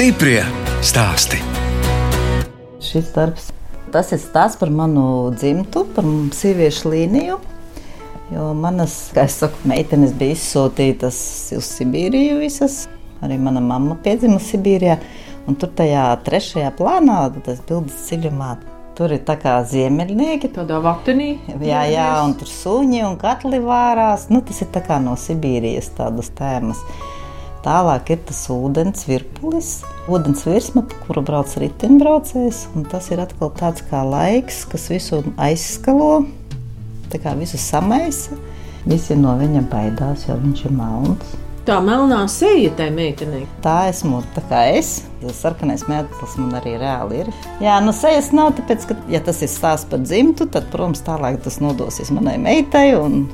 Stiprie stāsti. Šis darbs tas ir stāsts par manu dzimtu, par sieviešu līniju. Jo manas, kā jau saku, meitenes bija izsūtītas uz Sibīriju visas. Arī mana mamma piedzima Sibīrijā. Un tur tajā trešajā plānā, tas bildes dziļumā, tur ir tā kā ziemeļnieki. Tādā vaktenī. Jā, jā, un tur suņi un katli vārās. Nu, tas ir tā kā no Sibīrijas tādas tēmas. Tālāk ir tas ūdens virpulis, ūdens virsma, pa kuru brauc riteņbraucējs. Tas ir atkal tāds kā laiks, kas visu aizskalo tā kā visu samaisa. Visi no viņa baidās, jo viņš ir melns. Tā melnā seja tai meitenei. Tā esmu tā kā es. Sarkanais mētelis man arī reāli ir. Jā, nu sejas nav, tāpēc, ka, ja tas ir stāsts par dzimtu, tad, protams, tālāk tas nodosies manai meitai. Un,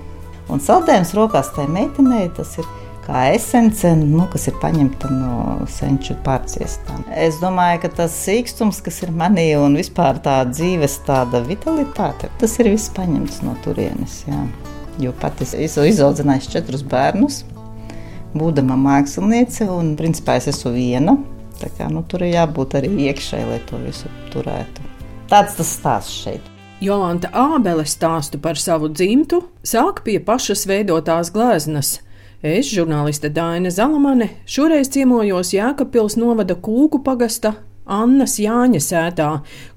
un saldējums rokās tai meitenei tas ir kā esence, nu, kas ir paņemta no senču pārciestām. Es domāju, ka tas sīkstums, kas ir manī un vispār tā dzīves tāda vitalitāte, tas ir viss paņemts no turienes. Jā. Jo pati esmu izaudzinājusi četrus bērnus, būdama māksliniece, un principā es esmu viena. Tā kā, nu, tur ir jābūt arī iekšēji, lai to visu turētu. Tāds tas stāsts šeit. Jolanta Ābele stāstu par savu dzimtu sāk pie pašas veidotās gleznas. Es, žurnāliste Dāna Zalamane, šoreiz ciemojos Jēkabpils novada Kūku pagasta Annas Jāņa sētā,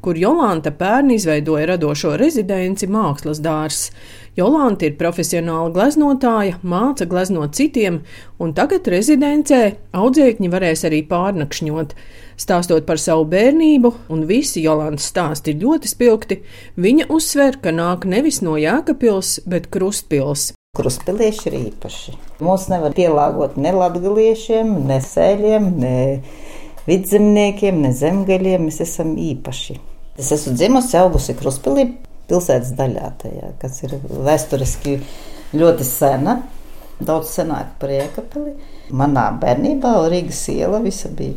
kur Jolanta pērn izveidoja radošo rezidenci mākslas dārs. Jolanta ir profesionāla gleznotāja, māca gleznot citiem, un tagad rezidencē audzēkņi varēs arī pārnakšņot. Stāstot par savu bērnību, un visi Jolantas stāsti ir ļoti spilgti, viņa uzsver, ka nāk nevis no Jēkabpils, bet Krustpils. Krustpilieši ir īpaši. Mūs nevar pielāgot ne latgaliešiem, ne sēļiem, ne vidzemniekiem, ne zemgaļiem. Mēs esam īpaši. Es esmu dzimusi, augusi Krustpilī pilsētas daļā, tajā, kas ir vēsturiski ļoti sena. Daudz senāk par Jēkabili. Manā bērnībā Rīgas iela bija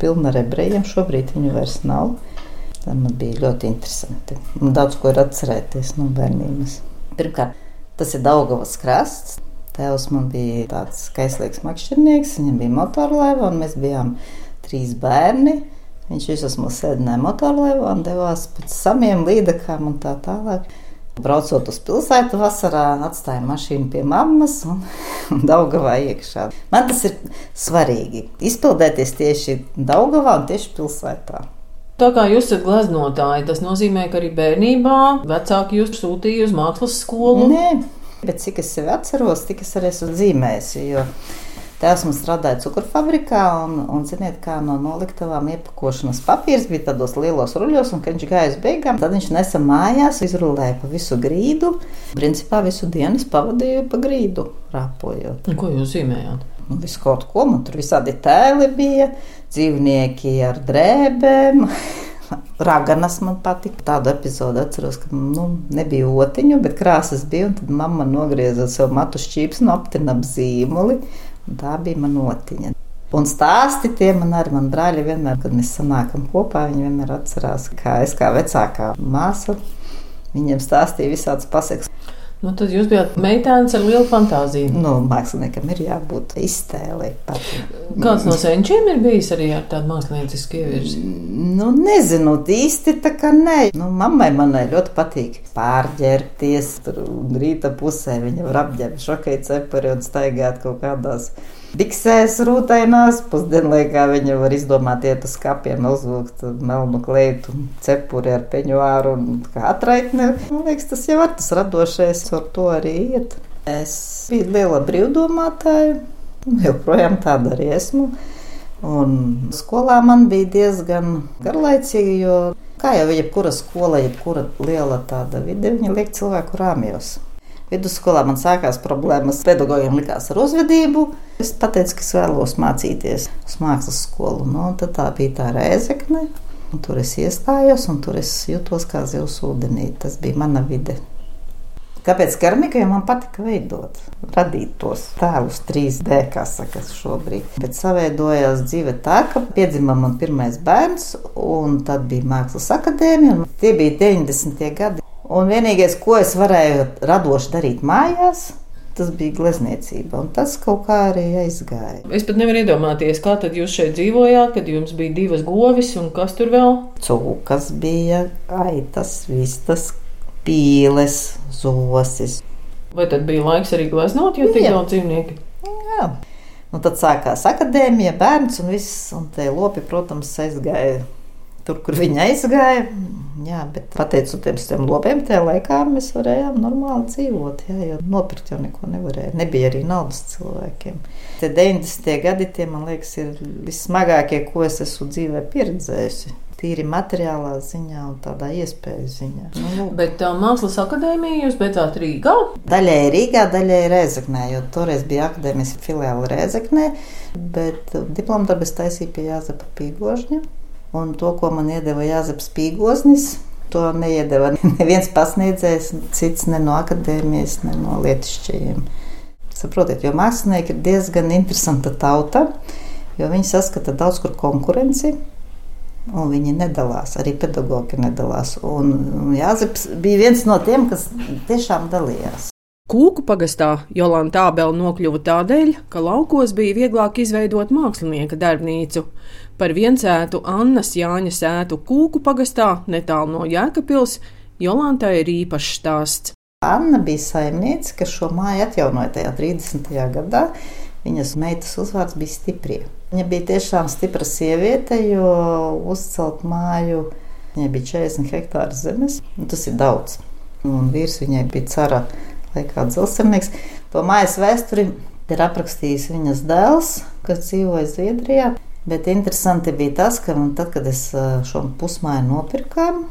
pilna ar ebrejiem. Šobrīd viņu vairs nav. Tā man bija ļoti interesanti. Man daudz ko ir atcerēties no bērnības. Pirmkārt, Tas ir Daugavas krasts. Tēvs man bija tāds kaislīgs makšķernieks, viņam bija motorlaiva, un mēs bijām trīs bērni. Viņš visus mūs sēdināja motorlaivā un devās pēc samiem līdekām un tā tālāk. Braucot uz pilsētu vasarā, atstāja mašīnu pie mammas un, un Daugavā iekšā. Man tas ir svarīgi. Izpildēties tieši Daugavā un tieši pilsētā. Tā kā jūs esat gleznotāji, tas nozīmē, ka arī bērnībā vecāki jūs sūtīja uz mākslas skolu? Nē, bet cik es sevi atceros, tik es arī esmu zīmējis. Tēvs man strādāja cukurfabrikā, un, un ziniet, kā no noliktavām iepakošanas papīrs bija tādos lielos ruļļos, un kad viņš gāja uz beigām, tad viņš nesa mājās, izrullēja pa visu grīdu. Principā visu dienu es pavadīju pa grīdu, rāpojot. Un ko jūs zīmējāt? Nu, visu kaut ko man tur visādi tēli bija, dzīvnieki ar drēbēm. Raganas man patika. Tādu epizodi atceros, ka nu, nebija otiņu, bet krāsas bija. Tad mamma nogrieza sev matu šķīps un aptina ap zīmoli. Tā bija man otiņa. Un stāsti tie man arī, man brāļi vienmēr, kad mēs sanākam kopā, viņi vienmēr atcerās, kā es kā vecākā māsa. Viņiem stāstīja visādas pasakas. Nu, tad jūs bijat meitenes ar lielu fantāziju. Nu, māksliniekam ir jābūt iztēlei. Kāds no senčiem ir bijis arī ar tādu māksliniecisku ievirzi? Nu, nezinu, īsti tā kā nē. Nu, mammai manai ļoti patīk pārģērbties. Tur rīta pusē viņa var apģērbt šokei cepuri un staigāt kaut kādās biksēs rūtainās. Pusdienlaikā viņa var izdomāt iet uz kapiem, uzvilkt melnu kleitu, cepuri ar peņuāru un kā atraitni. Man liekas, tas jau ir tas radošais, ar to arī iet. Es biju liela brīvdomātāja, joprojām tāda arī esmu. Un skolā man bija diezgan garlaicīgi, jo kā jau jebkura skola, jebkura liela tāda vide, viņa liek cilvēku rāmjos. Vidusskolā man sākās problēmas. Pedagogiem likās ar uzvedību. Es pateicu, ka es vēlos mācīties uz mākslas skolu. Nu, tad tā bija tā reizekne. Tur es iestājos, un tur es jutos kā zivs ūdenī. Tas bija mana vide. Kāpēc keramikai man patika veidot, radīt tos tēlus 3D, kā saka, šobrīd. Bet saveidojās dzīve tā, ka piedzima man pirmais bērns, un tad bija mākslas akadēmija. Tie bija 90. gadi. Un vienīgais, ko es varēju radoši darīt mājās, tas bija glezniecība, un tas kaut kā arī aizgāja. Es pat nevaru iedomāties, kā tad jūs šeit dzīvojāt, kad jums bija divas govis un kas tur vēl? Cūkas bija, aitas, vistas, pīles, zosis. Vai tad bija laiks arī gleznot, jo tik Jā. daudz dzīvnieku? Jā. Nu, tad sākās akadēmija, bērns un viss, un tie lopi, protams, aizgāja tur, kur viņi aizgāja. Jā, bet pateicoties tiem lopiem, tajā laikā mēs varējām normāli dzīvot. Jā, jo nopirkt jau neko nevarēja. Nebija arī naudas cilvēkiem. Tie 90. gadi, tie, man liekas, ir vissmagākie, ko es esmu dzīvē pieredzējusi. Tīri materiālā ziņā un tādā iespēju ziņā. Nu, lūk. Bet uh, Mākslas akadēmiju jūs beidzāt Rīgā. Daļai Rīgā, daļai Rēzaknē, jo toreiz bija akadēmijas filiāla Rēzaknē, bet diplomu darbu es taisīju pie Jāzepa Pīgožņa. Un to, ko man iedeva Jāzeps Pīgoznis, to neiedeva neviens pasniedzējs, cits ne no akadēmijas, ne no lietišķajiem. Saprotiet, jo mākslinieki ir diezgan interesanta tauta, jo viņi saskata daudz kur konkurenci. Un viņi nedalās, arī pedagoģi nedalās. Un Jāzeps bija viens no tiem, kas tiešām dalījās. Kūku pagastā Jolanta Abela nokļuva tādēļ, ka laukos bija vieglāk izveidot mākslinieka darbnīcu. Par viensētu Annas Jāņa sētu Kūku pagastā netālu no Jēkabils Jolantai ir īpašs stāsts. Anna bija saimniece, kas šo māju atjaunoja tajā 30. gadā. Viņas meitas uzvārds bija stiprie. Viņa bija tiešām stipra sieviete, jo uzcelt māju viņai bija 40 hektāri zemes. un Tas ir daudz. Un vīrs viņai bija cara laikā dzelzceļnieks. To mājas vēsturi ir aprakstījis viņas dēls, kas dzīvoja Zviedrijā. Bet interesanti bija tas, ka tad, kad es šo pusmāju nopirkām,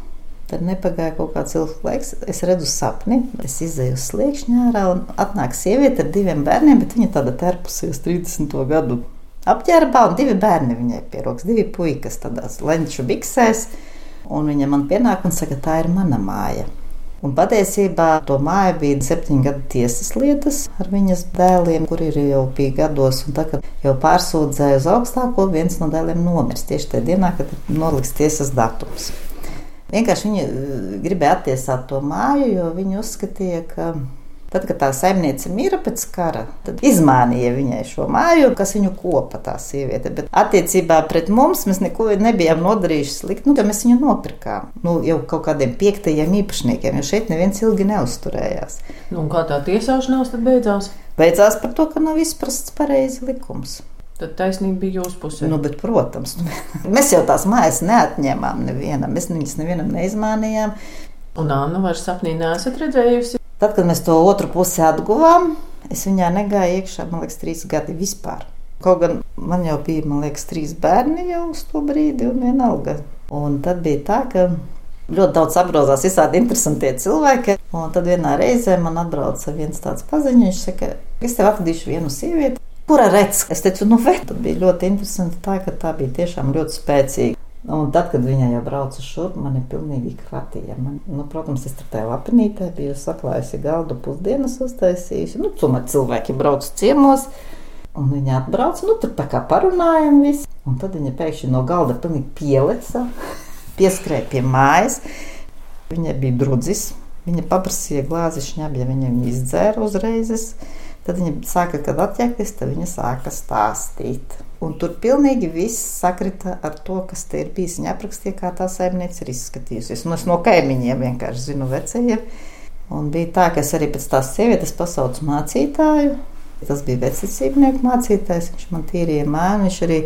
Tad nepagāja kaut kāds ilgs laiks. Es redzu sapni, es izēju uz sliekšņa ārā un atnāk sieviete ar diviem bērniem, bet viņa tāda terpusies 30. gadu apģērbā un divi bērni viņai pieroks, divi puikas tādās lenču biksēs. Un viņa man pienāk un saka, tā ir mana māja. Un patiesībā to māju bija septiņu gadu tiesas lietas ar viņas dēliem, kuri ir jau bija gados. Un tā, kad jau pārsūdzēja uz augstāko, viens no dēliem nomirst tieši tajā dienā, kad ir noliks tiesas datums. Vienkārši viņi eh, gribēja attiesāt to māju, jo viņi uzskatīja, ka tad, kad tā saimniece mira pēc kara, tad izmānīja viņai šo māju, kas viņu kopa tā sieviete. Bet attiecībā pret mums mēs neko nebijām nodarījuši slikti, nu, jo mēs viņu nopirkām. Nu, jau kaut kādiem piektajiem īpašniekiem, jo šeit neviens ilgi neuzturējās. Nu, un kā tā tiesāšanās tad beidzās? Beidzās par to, ka nav izprasts pareizi likums. Tad taisnība bija jūsu pusē. Nu, bet, protams, mēs jau tās mājas neatņēmām nevienam. Mēs viņas nevienam neizmānījām. Un Annu vairs sapnī neesat redzējusi. Tad, kad mēs to otru pusi atguvām, es viņā negāju iekšā, man liekas, trīs gadi vispār. Kaut gan man jau bija, man liekas, trīs bērni jau uz to brīdi, un vienalga. Un tad bija tā, ka ļoti daudz apgrozās visādi interesanti cilvēki. Un tad vienā reizē man atbrauca viens tāds paziņš, viņš saka, es tev atradīšu vienu sievieti. Kura redz? Es teicu, nu, vai tad bija ļoti interesanti tā, tā bija tiešām ļoti spēcīga. Un tad, kad viņa jau brauca šurp, man ir pilnīgi kratīja. Man, nu, protams, es tur tajā lapinītē biju saklājusi galdu pusdienas uztaisījusi. Nu, tomēr cilvēki brauc ciemos. Un viņa atbrauca, nu, tur tā kā parunājām visi. Un tad viņa pēkšņi no galda pilnīgi pieleca, pieskrēja pie mājas. Viņai bija drudzis. Viņa paprasīja glāzi šņabja, viņa izdzēra uzreiz. Tad viņa sāka, kad atjēgties, tad viņa sāka stāstīt. Un tur pilnīgi viss sakrita ar to, kas te ir bijis. Viņa aprakstīja, kā tā saimniece ir izskatījusies. Un es no kaimiņiem vienkārši zinu vecajiem. Un bija tā, ka es arī pēc tās sievietes pasaucu mācītāju. Tas bija vecācībnieku mācītājs. Viņš man tīrīja māju. Viņš arī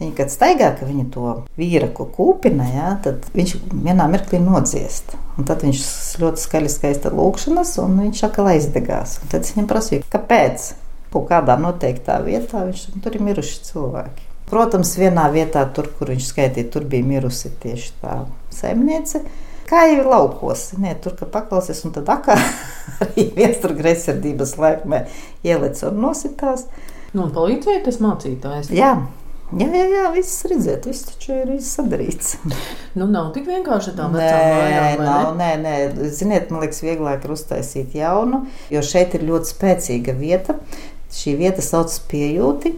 Viņa, kad staigā, ka viņa to vīra, ko kūpina, jā, tad viņš vienā mirklī nodziest. Un tad viņš ļoti skaļi skaista lūkšanas, un viņš atkal aizdegās. Un tad es viņam prasīju, kāpēc? Kaut kādā noteiktā vietā viņš tur ir miruši cilvēki. Protams, vienā vietā, tur, kur viņš skaitīja, tur bija mirusi tieši tā saimniece. Kā jau ir laukos, ne, tur kā paklausies, un tad akā arī viens tur greizsirdības laikmē ieliec un nositās. Nu, un palīdzēja tas mācītājs. Jā, Jā, jā, jā viss redzēt, viss taču ir sadarīts. Nu, nav tik vienkārši tā Nē, mājām, nav, nē, nē, ziniet, man liekas, vieglāk ir uztaisīt jaunu, jo šeit ir ļoti spēcīga vieta. Šī vieta sauc Piejūti,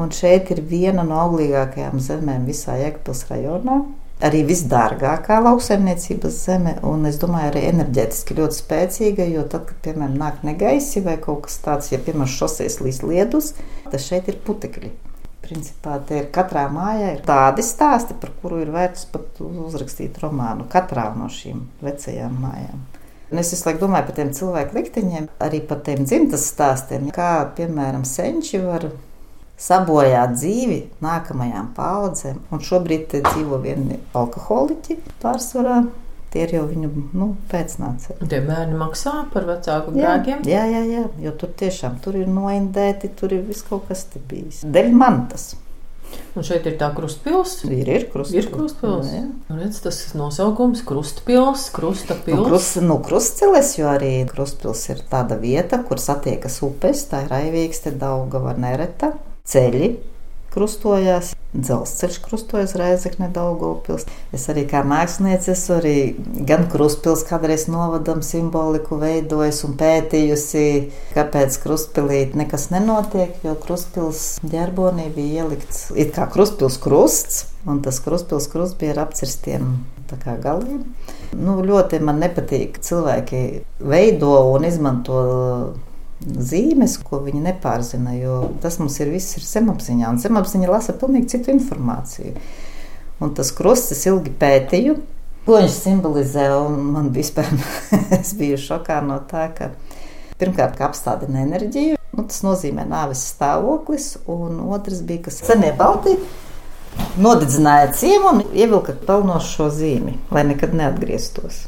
un šeit ir viena no auglīgākajām zemēm visā Jēkabpils rajonā. arī visdārgākā lauksaimniecības zeme, un es domāju, arī enerģētiski ļoti spēcīga, jo tad, kad, piemēram, nāk negaisi vai kaut kas tāds, ja, piemēram, šoseis līdz liedus, tad šeit ir putekļi. Principā te ir katrā mājā ir tādi stāsti, par kuru ir vērts pat uzrakstīt romānu katrā no šīm vecajām mājām. Un es visu laiku domāju par tiem cilvēku likteņiem, arī par tiem dzimtas stāstiem, kā piemēram senči var sabojāt dzīvi nākamajām paudzēm. Un šobrīd dzīvo vieni alkoholiķi pārsvarā. Tie ir jau viņu nu, pēcnācēji. Tie bērni maksā par vecāku grēkiem? Jā, jā, jā, jo tur tiešām tur ir noindēti, tur ir viss kaut kas te bijis. Dēļ mantas. Un šeit ir tā krustpils. Ir, ir krustpils. Ir krustpils. Jā, jā. Redz, tas nosaukums - krustpils, krustapils. Nu, krust, nu, krustceles, jo arī krustpils ir tāda vieta, kur satiekas upes, tā ir Raivīgste, Daugava, Nereta ceļi krustojās. Dzelzceļš krustojas Reizekne Daugopils. Es arī kā mākslinieca esmu arī gan krustpils kādreiz novadam simboliku veidojis un pētījusi, kāpēc krustpilī nekas nenotiek, jo krustpils ģerbonī bija ielikts it kā krustpils krusts, un tas krustpils krusts bija ar apcirstiem galiem. Nu, ļoti man nepatīk cilvēki veido un izmanto zīmes, ko viņi nepārzina. Tas mums ir viss ir zemapziņā, un zemapziņa lasa pilnīgi citu informāciju. Un tas krusts es ilgi pētīju, ko viņš simbolizē. Man vispār es biju šokā no tā, ka pirmkārt ka apstādina enerģiju. Nu, tas nozīmē nāves stāvoklis, un otrs bija, ka senie balti nodedzināja ciemu un ievilka pelnošo zīmi, lai nekad neatgrieztos.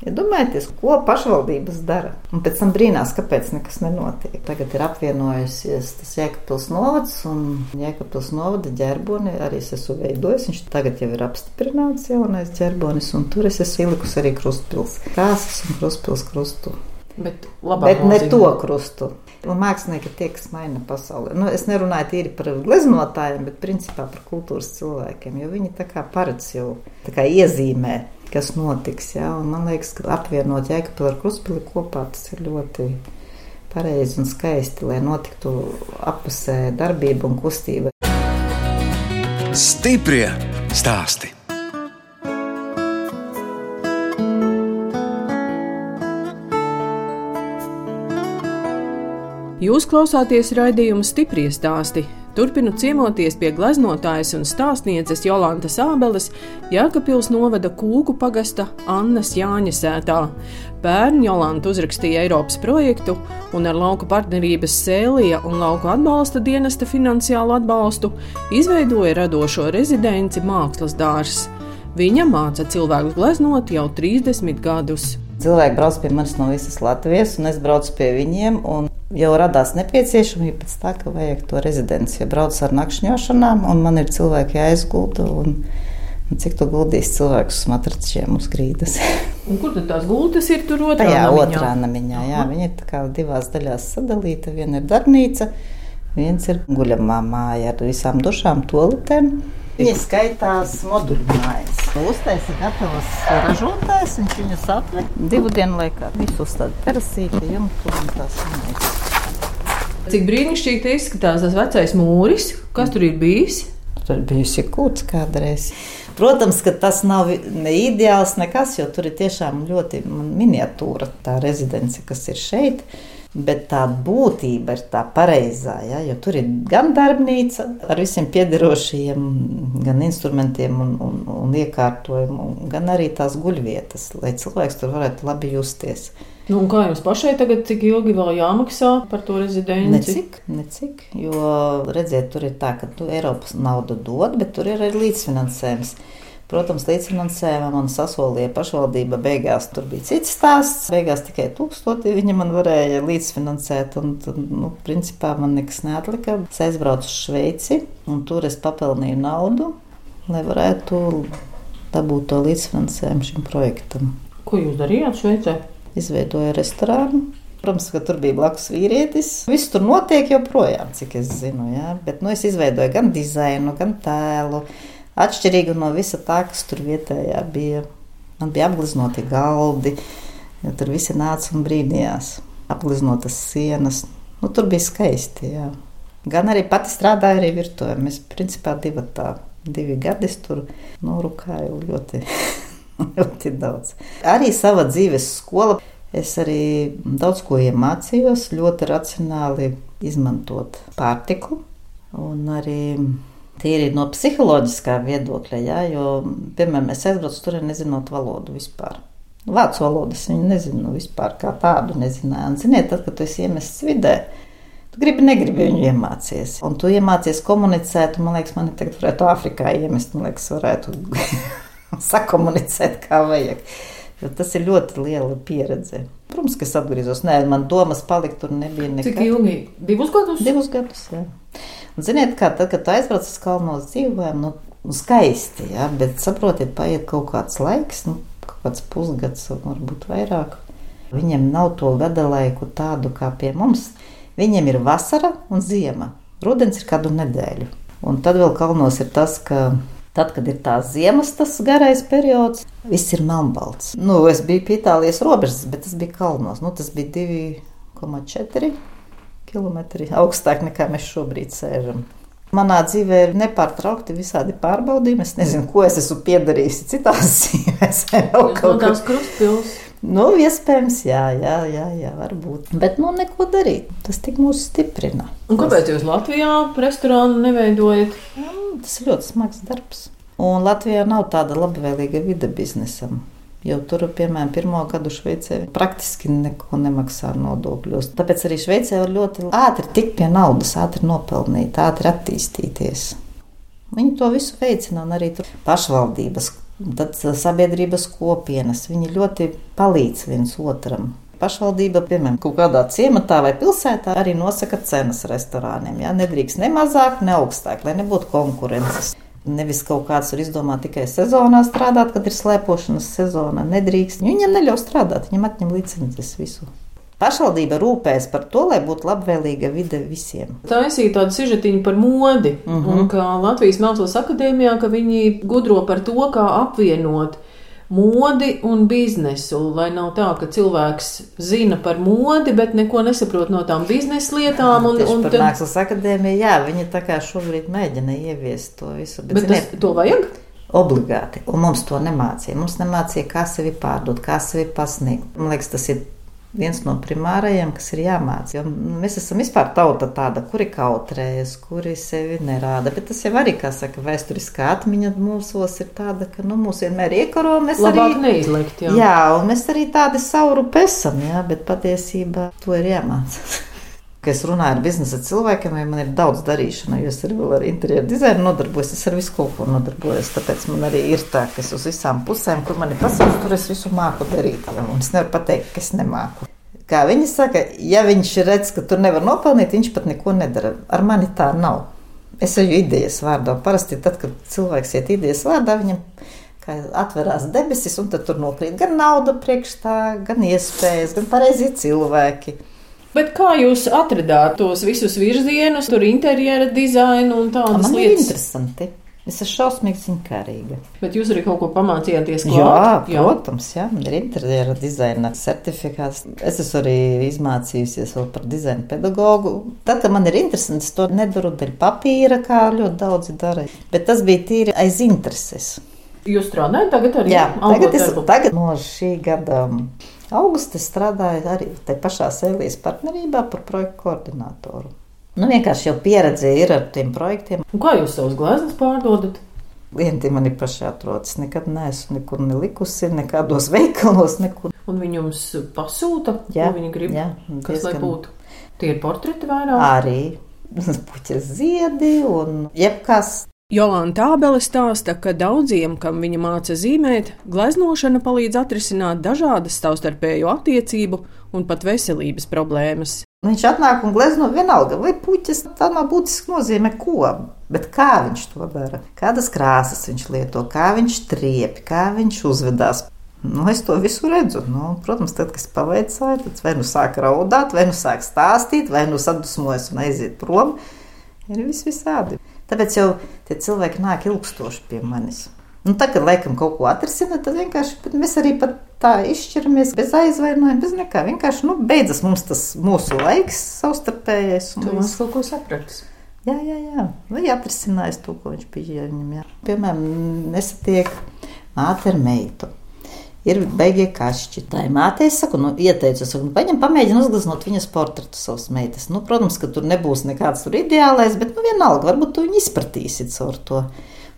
Iedomājieties, ja ko pašvaldības dara. Un pēc tam brīnās, kāpēc nekas nenotiek. Tagad ir apvienojusies tas Jēkabpils novads un Jēkabpils novada ģerboni. Arī es esmu veidojis. Viņš tagad jau ir apstiprināts jaunais ģerbonis, un tur es esmu ielikusi arī krustpils. Kāsas un krustpils krustu. Bet, Bet ne to krustu. Un mākslinieki tie, kas maina pasauli. Nu, es nerunāju tīri par gleznotājiem, bet principā par kultūras cilvēkiem, jo viņi tā kā paredz jau tā kā iezīmē kas notiks. Ja? Un man liekas, ka apvienot Jēkabili ar Kruspili kopā tas ir ļoti pareizi un skaisti, lai notiktu apusē darbība un kustība. Stiprie stāsti! Jūs klausāties raidījuma stipri stāstī Turpinu ciemoties pie gleznotājas un stāstnieces Jolantas Ābeles Jēkabpils novada Kūku pagasta Annas Jāņa sētā. Pērn Jolanta uzrakstīja Eiropas projektu un ar lauku partnerības sēlija un lauku atbalsta dienesta finansiālu atbalstu izveidoja radošo rezidenci Mākslas dārzs. Viņa māca cilvēkus gleznot jau 30 gadus. Cilvēki brauc pie manis no visas Latvijas, un es braucu pie viņiem jau radās nepieciešamība pēc tā, ka vajag to rezidenci. Ja brauc ar nakšņošanām, un man ir cilvēki jāizgulda, un, un cik tu guldīs cilvēkus uz matračiem uz grīdas. kur tad tās gultas ir? Tur otrā Tajā namiņā. otrā namiņā, jā. Viņa ir tā kā divās daļās sadalīta. Viena ir darbnīca, viens ir guļamā māja ar visām dušām, toaletēm. Viņa skaitās moduļu mājas. Uztaisīja gatavas ražotājs, viņš viņus atveda divu dienu laikā. Visu uzstāda terasīti, jumtu un tās mājas. Cik brīnišķīgi izskatās tas vecais mūris, kas tur ir bijis? Tur ir bijusi kūts kādreiz. Protams, ka tas nav ne ideāls nekas, jo tur ir tiešām ļoti miniatūra tā rezidence, kas ir šeit. Bet tā būtība ir tā pareizā, ja, jo tur ir gan darbnīca ar visiem piederošajiem, gan instrumentiem un, un, un iekārtojumu, gan arī tās guļvietas, lai cilvēks tur varētu labi justies. Nu, kā jums pašai tagad, cik ilgi vēl jāmaksā par to rezidenci? Necik, necik, jo redziet, tur ir tā, ka tu Eiropas naudu dod, bet tur ir arī līdzfinansējums. Protams, līdzfinansējumā man sasolīja pašvaldība. Beigās tur bija cits stāsts. Beigās tikai tūkstoti viņa man varēja līdzfinansēt. Un, nu, principā man nekas neatlika. Es aizbraucu uz Šveici un tur es papelnīju naudu, lai varētu dabūt to līdzfinansējumu šim projektam. Ko jūs darījāt Šveicē? izveidoja restorānu. Protams, ka tur bija blakus vīrietis. Viss tur notiek joprojām, cik es zinu. Ja? Bet nu, es izveidoju gan dizainu, gan tēlu. Atšķirīgi no visa tā, kas tur vietējā bija. Man bija apgleznoti galdi, ja tur visi nāca un brīnījās. Apgleznotas sienas. Nu, tur bija skaisti. Jā. Gan arī pati strādāja arī virtuvē. Mēs principā divi tādi divi gadi tur norukāju ļoti, ļoti daudz. Arī sava dzīves skola. Es arī daudz ko iemācījos, ļoti racionāli izmantot pārtiku. Un arī tīri no psiholoģiskā viedokļa, jā, jo, piemēram, es aizbraucu tur nezinot valodu vispār. Vācu valodas viņu nezinu vispār kā tādu nezināju. Un, ziniet, tad, kad tu esi iemests vidē, Tu gribi, negribi viņu iemācīties. Un tu iemācies komunicēt, un man liekas, man tagad varētu Āfrikā iemest, man liekas, varētu sakomunicēt, kā vajag. Jo tas ir ļoti liela pieredze. Protams, ka es atgriezos. Nē, man domas palikt tur nebija nekad. Cik ilgi? Divus gadus? Divus gadus, jā. Un ziniet, kā tad, kad aizbrauc uz kalnos dzīvojam, nu, nu skaisti, jā, bet saprotiet, paiet kaut kāds laiks, nu, kaut kāds pusgads, varbūt vairāk. Viņiem nav to gada laiku tādu kā pie mums. Viņiem ir vasara un ziema. Rudens ir kādu nedēļu. Un tad vēl kalnos ir tas, ka tad, kad ir tās ziemas, tas garais periods, viss ir melnbalts. Nu, es biju pie Itālijas robežas, bet tas bija kalnos. Nu, tas bija 2,4 km augstāk nekā mēs šobrīd sēžam. Manā dzīvē ir nepārtraukti visādi pārbaudījumi. Es nezinu, ko es esmu piedarījis citās dzīvēs. Kādas krustpilsētas. Nu, iespējams, jā, jā, jā, jā, varbūt. Bet, nu, neko darīt. Tas tik mūs stiprina. Un kāpēc jūs Latvijā restorānu neveidojat? Jā, tas ir ļoti smags darbs. Un Latvijā nav tāda labvēlīga vide biznesam. Jo tur, piemēram, pirmo gadu Šveicē praktiski neko nemaksā nodokļos. Tāpēc arī Šveicē var ļoti ātri tikt pie naudas, ātri nopelnīt, ātri attīstīties. Viņi to visu veicina, un arī pašvaldības Tad sabiedrības kopienas viņi ļoti palīdz viens otram. Pašvaldība, piemēram, kaut kādā ciematā vai pilsētā arī nosaka cenas restorāniem. Ja? Nedrīkst ne mazāk, ne augstāk, lai nebūtu konkurences. Nevis kaut kāds var izdomāt tikai sezonā strādāt, kad ir slēpošanas sezona. Nedrīkst. Viņam neļauj strādāt, viņam atņem licences visu. Pašvaldība rūpēs par to, lai būtu labvēlīga vide visiem. Tā ir tāda sižetiņa par modi, uh Mhm. -huh. un kā Latvijas Mākslas akadēmijā, ka viņi gudro par to, kā apvienot modi un biznesu, lai nav tā, ka cilvēks zina par modi, bet neko nesaprot no tām biznesa lietām. Un, un tad- mākslas akadēmiju, jā, viņi tā kā šobrīd mēģina ieviest to visu. bet tas, ziniet, to vajag? Obligāti. Un mums to nemācīja. Mums nemācīja, kā sevi pārdot, kā sevi pasniegt. Man liekas, tas ir viens no primārajiem, kas ir jāmācās. Jo mēs esam vispār tauta tāda, kuri kautrējas, kuri sevi nerāda. Bet tas jau arī, kā saka, vēsturiskā atmiņa mūsos ir tāda, ka nu, mūs vienmēr iekaro. Mēs Labāk arī, neizlikt. Jā. jā, un mēs arī tādi sauru esam, jā, bet patiesībā to ir jāmācās. Kad es runāju ar biznesa cilvēkiem, ja man ir daudz darīšana, jo es arī vēl ar interjeru dizainu nodarbojos, es ar visu kaut ko nodarbojos. Tāpēc man arī ir tā, ka es uz visām pusēm, kur man ir pasaules, tur es visu māku darīt. Un es nevaru pateikt, ka es nemāku. Kā viņi saka, ja viņš redz, ka tur nevar nopelnīt, viņš pat neko nedara. Ar mani tā nav. Es eju idejas vārdā. Parasti tad, kad cilvēks iet idejas vārdā, viņam atverās debesis, un tur nokrīt gan nauda priekš tā, gan iespējas, gan pareizie cilvēki. Bet kā jūs atradāt tos visus virzienus, tur interjera dizainu un tādas Man ir lietas? interesanti. Es esmu šausmīgi zinkārīga. Bet jūs arī kaut ko pamācījāties Jā, klāt? protams, jā, man ir interjera dizaina certifikāts. Es esmu arī izmācījusies vēl par dizaina pedagogu. Tad, kad man ir interesanti, es to nedaru dēļ papīra, kā ļoti daudzi dara. Bet tas bija tīri aiz intereses. Jūs strādājat tagad arī? Jā, tagad, es, darbu? tagad no šī gada augusta es strādāju arī te pašā Sēlijas partnerībā par projektu koordinātoru. Nu, vienkārši jau pieredze ir ar tiem projektiem. Un kā jūs savus gleznas pārdodat? Klienti man ir paši atrodas. Nekad neesmu nekur nelikusi, nekādos veikalos, nekur. Un viņi jums pasūta, ko viņi grib, jā, kas lai diezgan. būtu. Tie ir portreti vairāk. Arī puķes ziedi un jebkas. Jolanta Abele stāsta, ka daudziem, kam viņa māca zīmēt, gleznošana palīdz atrisināt dažādas savstarpēju attiecību un pat veselības problēmas. Viņš atnāk un glezno vienalga, vai puķis tā nav būtiski nozīmē, ko. Bet kā viņš to dara? Kādas krāsas viņš lieto, kā viņš triepi, kā viņš uzvedās. Nu, es to visu redzu. Nu, protams, tad, kad es pavaicāju, tad vai nu sāk raudāt, vai nu sāk stāstīt, vai nu sadusmojas un aiziet prom. Ir vis visādi. Tāpēc jau tie cilvēki nāk ilgstoši pie manis. Nu, tā, kad laikam kaut ko atrisina, tad vienkārši mēs arī tā izšķiramies bez aizvainojuma, bez nekā. Vienkārši nu, beidzas mums tas mūsu laiks, savstarpējais. Cilvēks viss. kaut ko sapratis. Jā, jā, jā. Vai atrisinājis to, ko viņš bija. Jā. Piemēram, nesatiek māte ar meitu. Ir beigie kašķi. Tā ir māte, es saku, nu, ieteicu, saku, nu, paņem, pamēģini uzgleznot viņas portretu savas meitas. Nu, protams, ka tur nebūs nekāds tur ideālais, bet, nu, vienalga, varbūt tu viņu izpratīsi caur to.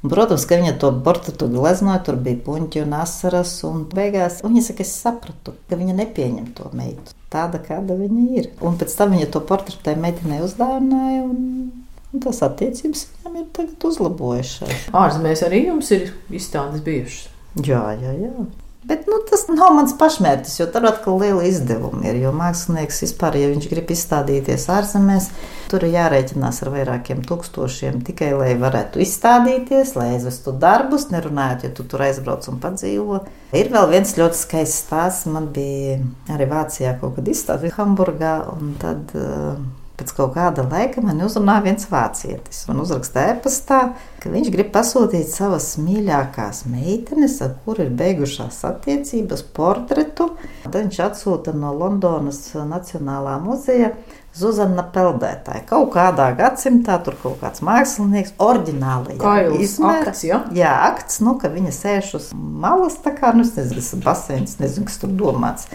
Un, protams, ka viņa to portretu gleznoja, tur bija puņķi un asaras. Un beigās viņa saka, es sapratu, ka viņa nepieņem to meitu tāda, kāda viņa ir. Un pēc tam viņa to portretu tai meitenei uzdāvināja. Un, un tas attiecības viņam ir tagad uzlabojušās. Ārzemēs arī jums ir izstādes bijušas. Jā, jā, jā. Bet nu, tas nav mans pašmērķis, jo tur atkal liela izdevuma ir. Jo mākslinieks vispār, ja viņš grib izstādīties ārzemēs, tur ir jārēķinās ar vairākiem tūkstošiem tikai lai varētu izstādīties, lai aizvestu darbus, nerunājot, ja tu tur aizbrauc un padzīvo. Ir vēl viens ļoti skaists stāsts. Man bija arī Vācijā kaut kad izstādīts Hamburgā, un tad. Uh, Pēc kaut kāda laika man uzrunāja viens vācietis. Man uzrakstīja e-pastā, ka viņš grib pasūtīt savas mīļākās meitenes, ar kuru ir beigušās attiecības, portretu. Tad viņš atsūta no Londonas Nacionālā muzeja Zuzana Peldētāja. Kaut kādā gadsimtā tur kaut kāds mākslinieks, oriģināli izmērs. Ja? Jā, akts, nu, ka viņa sēž uz malas, tā kā, nu, es nezinu, kas ir basēns, nezinu, kas tur domāts.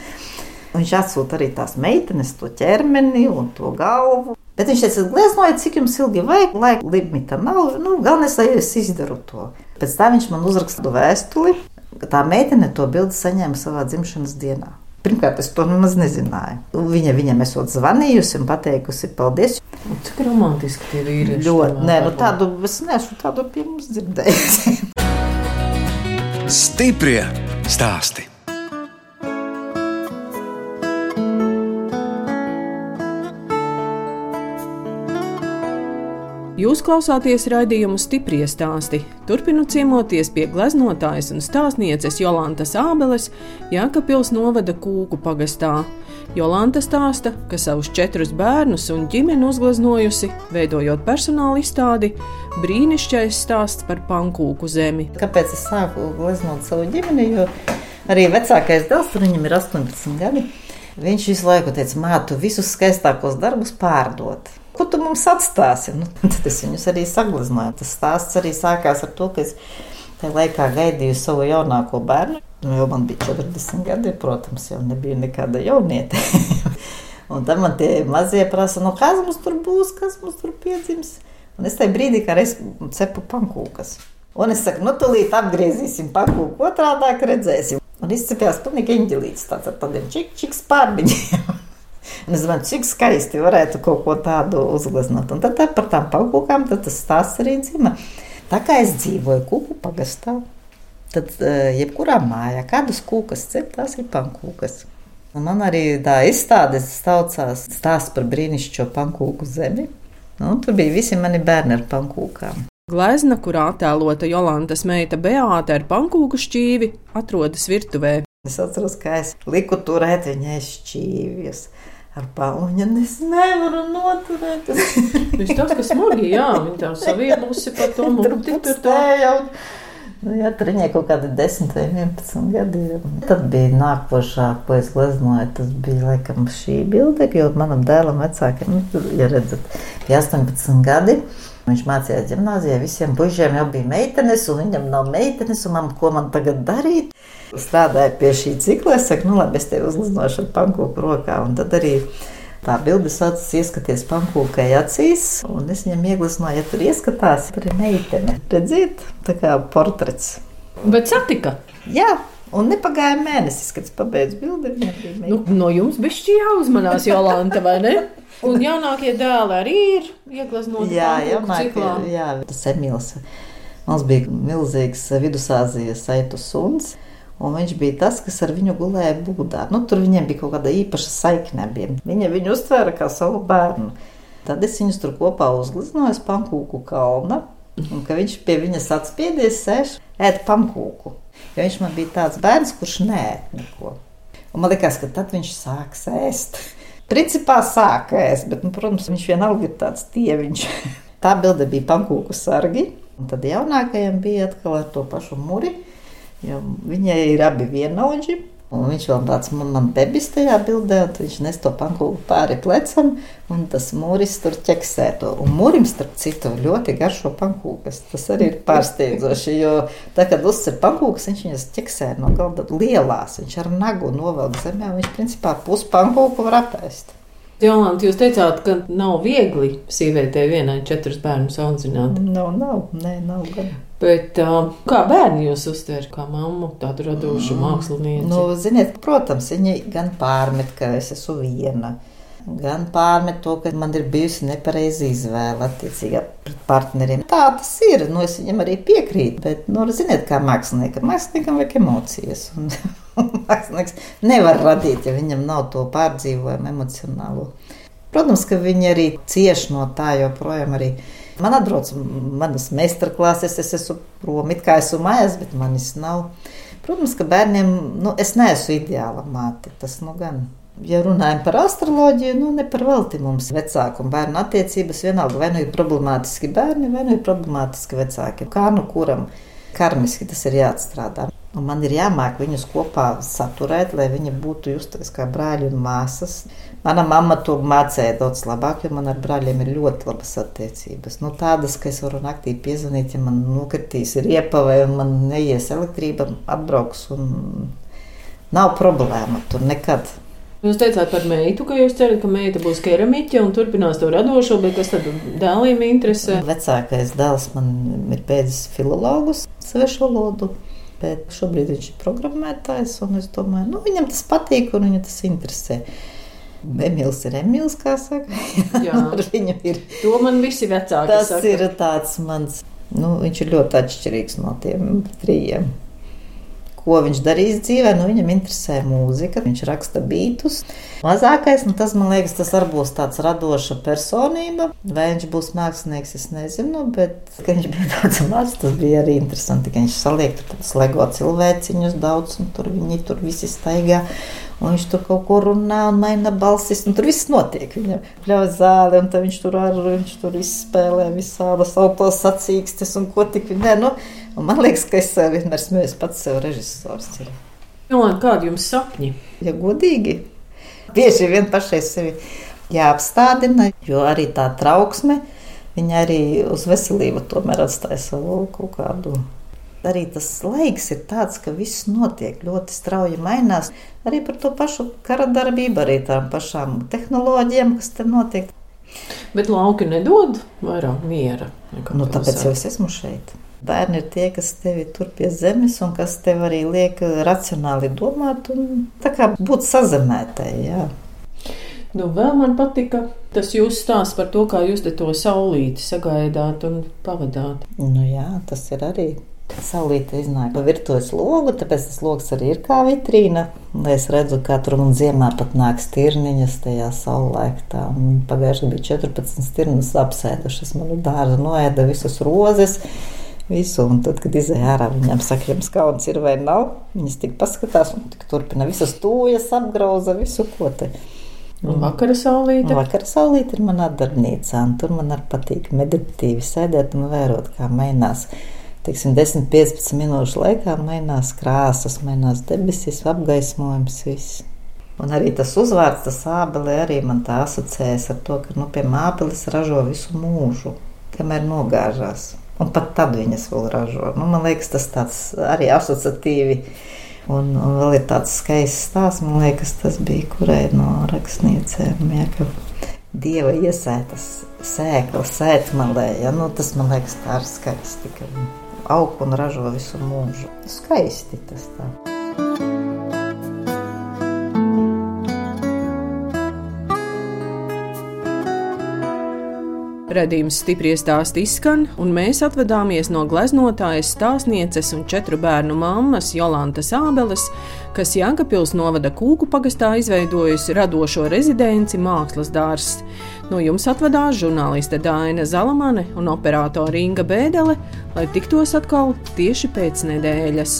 Viņš atsūta arī tās meitenes, to ķermeni un to galvu. Bet viņš teica, gleznojiet, cik jums ilgi vajag, lai limita nav. Nu, galvenais, lai es izdaru to. Pēc tam viņš man uzrakstīja vēstuli, ka tā meitene to bildi saņēma savā dzimšanas dienā. Pirmkārt, es to nemaz nezināju. Viņa viņam esot zvanījusi un pateikusi, paldies. Cik romantiski tie vīrieši. Ļoti, nē, nu tādu es neesmu tādu pie mums dzirdējis. Stiprie stāsti. Jūs klausāties raidījumu stipri stāstī. Turpinu ciemoties pie gleznotājas un stāstnieces Jolantas Ābeles, Jākapils novada Kūku pagastā. Jolanta stāsta, ka savus četrus bērnus un ģimeni uzgleznojusi, veidojot personāla izstādi, brīnišķīgais stāsts par pankūku zemi. Kāpēc es sāku gleznot savu ģimeni? Jo arī vecākais dēls, viņam ir 18 gadi. Viņš visu laiku teica, mātu visus skaistākos darbus pārdot ko tu mums atstāsi? Nu, tad es viņus arī sagleznoju. Tas stāsts arī sākās ar to, ka es tajā laikā gaidīju savu jaunāko bērnu. Nu, jau man bija 40 gadi, protams, jau nebija nekāda jauniete. un tad man tie mazie prasa, nu, kas mums tur būs, kas mums tur piedzims. Un es tajā brīdī, kā es cepu pankūkas. Un es saku, nu, tūlīt apgriezīsim pankūku otrādā, redzēsim. Un izcepjās pilnīgi eņģelīts tāds ar tādiem čik, čik spārbiņiem. Es domāju, cik skaisti varētu kaut ko tādu uzgleznot. Un tad tā par tām pankūkām tas stāsts arī dzima. Tā kā es dzīvoju kuku pagastā, tad eh, jebkurā mājā kādas kūkas cep, tās ir pankūkas. Un man arī tā izstādes saucās stāsts par brīnišķīgo pankūku zemi. Nu, tur bija visi mani bērni ar pankūkām. Glezna, kurā attēlota Jolantas meita Beāte ar pankūku šķīvi, atrodas virtuvē. Es atceros, kā es liku turēt viņai šķīvjus ar un es nevaru noturēt. Viņš tas, kas smagi, jā, viņa tā saviebusi par to muti tur tā. Nu, jā, tur viņai kaut kādi 10 vai 11 gadi. Tad bija nākošā, ko es gleznoju. Tas bija laikam šī bilde, jo manam dēlam vecākiem, nu, ja redzat, bija 18 gadi. Viņš mācījās gimnājā, visiem puišiem jau bija meitenes, un viņam nav meitenes, un man, ko man tagad darīt? Strādāju pie šī cikla, es saku, nu labi, es tevi uzliznošu ar pankūku rokā, un tad arī tā bilde saucas ieskaties pankūkai acīs, un es viņam ieglaznoju, ja tur ieskatās, tur ir meitene. Redziet, tā kā portrets. Bet satika? Jā. Un nepagāja mēnesis, kad es pabeidzu bildi. Nu, no jums bija šī jāuzmanās, Jolanta, vai ne? Un jaunākie dēli arī ir ieglaznoti. Jā, jaunākie, jā, tas Emīls. Mums bija milzīgs vidusāzijas saitu suns. Un viņš bija tas, kas ar viņu gulēja būdā. Nu, tur viņiem bija kaut kāda īpaša saikne. Viņa viņu uztvēra kā savu bērnu. Tad es viņus tur kopā uzgleznoju pankūku kalnu. Un ka viņš pie viņas atspiedies, sēž ēd pankūku. Jo viņš man bija tāds bērns, kurš nē, neko. Un man liekas, ka tad viņš sāks ēst. Principā sāka ēst, bet, nu, protams, viņš vienalga ir tāds tieviņš. Tā bilde bija pankūku sargi, un tad jaunākajam bija atkal ar to pašu muri, jo viņai ir abi vienaudži. Un viņš vēl tāds man, man bebis tajā bildē, un viņš nes to pankūku pāri plecam, un tas mūris tur ķeksē to. Un mūrim, starp citu, ļoti garšo pankūkas. Tas arī ir pārsteidzoši, jo tā, kad uzcer pankūkas, viņš viņas ķeksē no galda lielās. Viņš ar nagu novelk zemē, un viņš principā pus pankūku var apēst. Jolanta, jūs teicāt, ka nav viegli sievietei vienai četrus bērnus audzināt. Nav, nav, nē, nav gan. Bet uh, kā bērni jūs uztver, kā mammu, tādu radošu mm. mākslinieci? Nu, ziniet, protams, viņi gan pārmet, ka es esmu viena. Gan pārmet to, ka man ir bijusi nepareiza izvēle attiecībā pret partneriem. Tā tas ir. Nu, es viņam arī piekrītu. Bet, nu, ziniet, kā māksliniekam, māksliniekam vajag emocijas. Un, mākslinieks nevar radīt, ja viņam nav to pārdzīvojumu emocionālo. Protams, ka viņi arī cieš no tā, joprojām arī. Man atbrauc manas meistarklases, es esmu prom, it kā esmu mājās, bet manis nav. Protams, ka bērniem, nu, es neesmu ideāla māte, tas nu gan. Ja runājam par astroloģiju, nu ne par velti mums vecāku un bērnu attiecības vienalga vai nu ir problemātiski bērni, vai nu ir problemātiski vecāki. Kā nu kuram karmiski tas ir jāatstrādā. Un man ir jāmāk viņus kopā saturēt, lai viņi būtu justies kā brāļi un māsas. Mana mamma to mācīja daudz labāk, jo man ar brāļiem ir ļoti labas attiecības. Nu, tādas, ka es varu naktī piezvanīt, ja man nokritīs riepa vai man neies elektrība, atbrauks un nav problēma tur nekad. Jūs teicāt par meitu, ka jūs cerat, ka meita būs keramiķe un turpinās to radošo, bet kas tad dēliem interesē? Vecākais dēls man ir beidzis filologus, svešu valodu. Bet šobrīd viņš ir programmētājs, un es domāju, nu, viņam tas patīk un viņu tas interesē. Emīls ir Emīls, kā saka. Jā, viņu ir. To man visi vecāki Tas saka. ir tāds mans, nu, viņš ir ļoti atšķirīgs no tiem trījiem. Ko viņš darīs dzīvē, nu, viņam interesē mūzika, viņš raksta bītus. Mazākais, nu, tas man liekas, tas arī būs tāds radoša personība. Vai viņš būs mākslinieks, es nezinu, bet, kad viņš bija tāds mazs, tas bija arī interesanti, ka viņš saliek tur tādus lego cilvēciņus daudz, un tur viņi tur visi staigā. Un viņš tur kaut ko runā un maina balsis. Tur viss notiek. Viņam pļauj zāli, un viņš tur ar viņš tur izspēlē visādas autos sacīkstes un ko tik. Nē, nu, man liekas, ka es vienmēr smējos pats sev režisors. Jolanta, kādi jums sapņi? Ja godīgi, bieži vien pašai sevi jāapstādina, jo arī tā trauksme, viņa arī uz veselību tomēr atstāja savu kaut kādu arī tas laiks ir tāds, ka viss notiek ļoti strauji mainās. Arī par to pašu kara darbību, arī tām pašām tehnoloģijām, kas te notiek. Bet lauki nedod vairāk miera. Nu, tāpēc jau es esmu šeit. Bērni ir tie, kas tevi tur pie zemes un kas tev arī liek racionāli domāt un būt sazemētai. Jā. Nu, vēl man patika tas jūsu stāsts par to, kā jūs to saulīti sagaidāt un pavadāt. Nu, jā, tas ir arī Saulīte iznāk pa virtuves logu, tāpēc tas logs arī ir kā vitrīna. Es redzu, kā tur un ziemā pat nāk stirniņas tajā saulēktā. Pagājušajā bija 14 stirnas apsēdušas manu dārzu, noēda visas rozes. Visu, un tad, kad izēja ārā, viņam saka, jums kauns ir vai nav. Viņas tik paskatās un tik turpina visas tūjas, apgrauza visu ko te. Un vakara saulīte? Vakara saulīte ir manā darbnīcā, un tur man arī patīk meditatīvi sēdēt un vērot, kā mainās teiksim, 10-15 minūšu laikā mainās krāsas, mainās debesis, apgaismojums. Viss. Un arī tas uzvārds, tas ābeli, arī man tā asociējas ar to, ka nu, pie mābeles ražo visu mūžu, kamēr nogāžās. Un pat tad viņas vēl ražo. Nu, man liekas, tas tāds arī asociatīvi. Un, un vēl ir tāds skaists stāsts, man liekas, tas bija kurai no rakstniecēm. Ja, Dieva iesētas sēklas, sēkmalē. Ja? Nu, tas man liekas, tā ir skaisti. Ka aug un ražo visu mūžu. Skaisti tas tā. Redījums stipri stāst izskan, un mēs atvadāmies no gleznotājas, stāstnieces un četru bērnu mammas Jolantas Ābeles, kas Jānkapils novada Kūku pagastā izveidojusi radošo rezidenci Mākslas dārzs. No jums atvadās žurnāliste Dāna Zalamane un operātore Inga Bēdele, lai tiktos atkal tieši pēc nedēļas.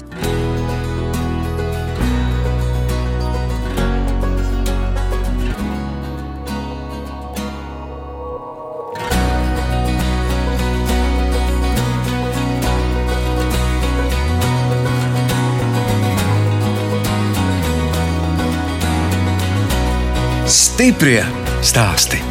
Stiprie stāsti!